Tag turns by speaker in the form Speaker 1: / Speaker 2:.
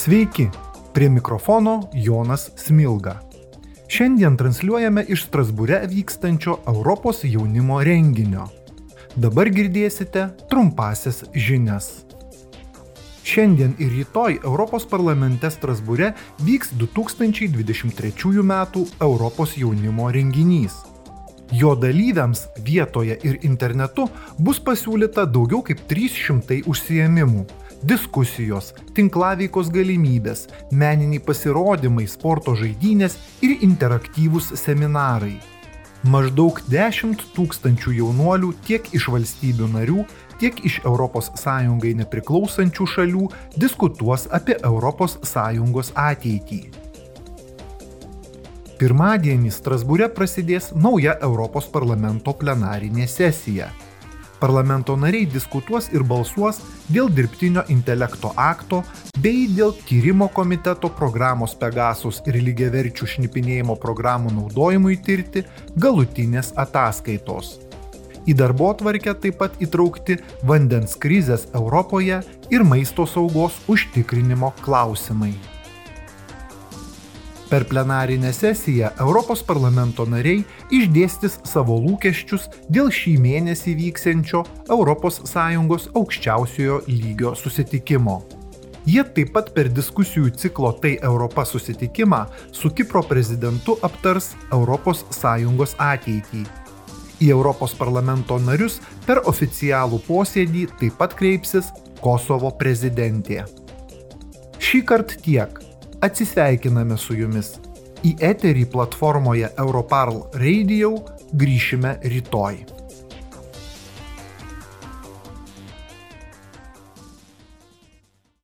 Speaker 1: Sveiki, prie mikrofono Jonas Smilga. Šiandien transliuojame iš Strasbūre vykstančio Europos jaunimo renginio. Dabar girdėsite trumpasias žinias. Šiandien ir rytoj Europos parlamente Strasbūre vyks 2023 m. Europos jaunimo renginys. Jo dalyviams vietoje ir internetu bus pasiūlyta daugiau kaip 300 užsiemimų diskusijos, tinklaveikos galimybės, meniniai pasirodymai, sporto žaidynės ir interaktyvūs seminarai. Maždaug 10 tūkstančių jaunuolių tiek iš valstybių narių, tiek iš ES nepriklausančių šalių diskutuos apie ES ateitį. Pirmadienį Strasbūre prasidės nauja Europos parlamento plenarinė sesija. Parlamento nariai diskutuos ir balsuos dėl dirbtinio intelekto akto bei dėl tyrimo komiteto programos Pegasus ir lygiaverčių šnipinėjimo programų naudojimui tirti galutinės ataskaitos. Į darbo tvarkę taip pat įtraukti vandens krizės Europoje ir maisto saugos užtikrinimo klausimai. Per plenarinę sesiją Europos parlamento nariai išdėstys savo lūkesčius dėl šį mėnesį vyksiančio ES aukščiausiojo lygio susitikimo. Jie taip pat per diskusijų ciklo Tai Europa susitikimą su Kipro prezidentu aptars ES ateitį. Į Europos parlamento narius per oficialų posėdį taip pat kreipsis Kosovo prezidentė. Šį kartą tiek atsisveikiname su jumis. Į eterį platformoje Europarl Radio grįšime rytoj.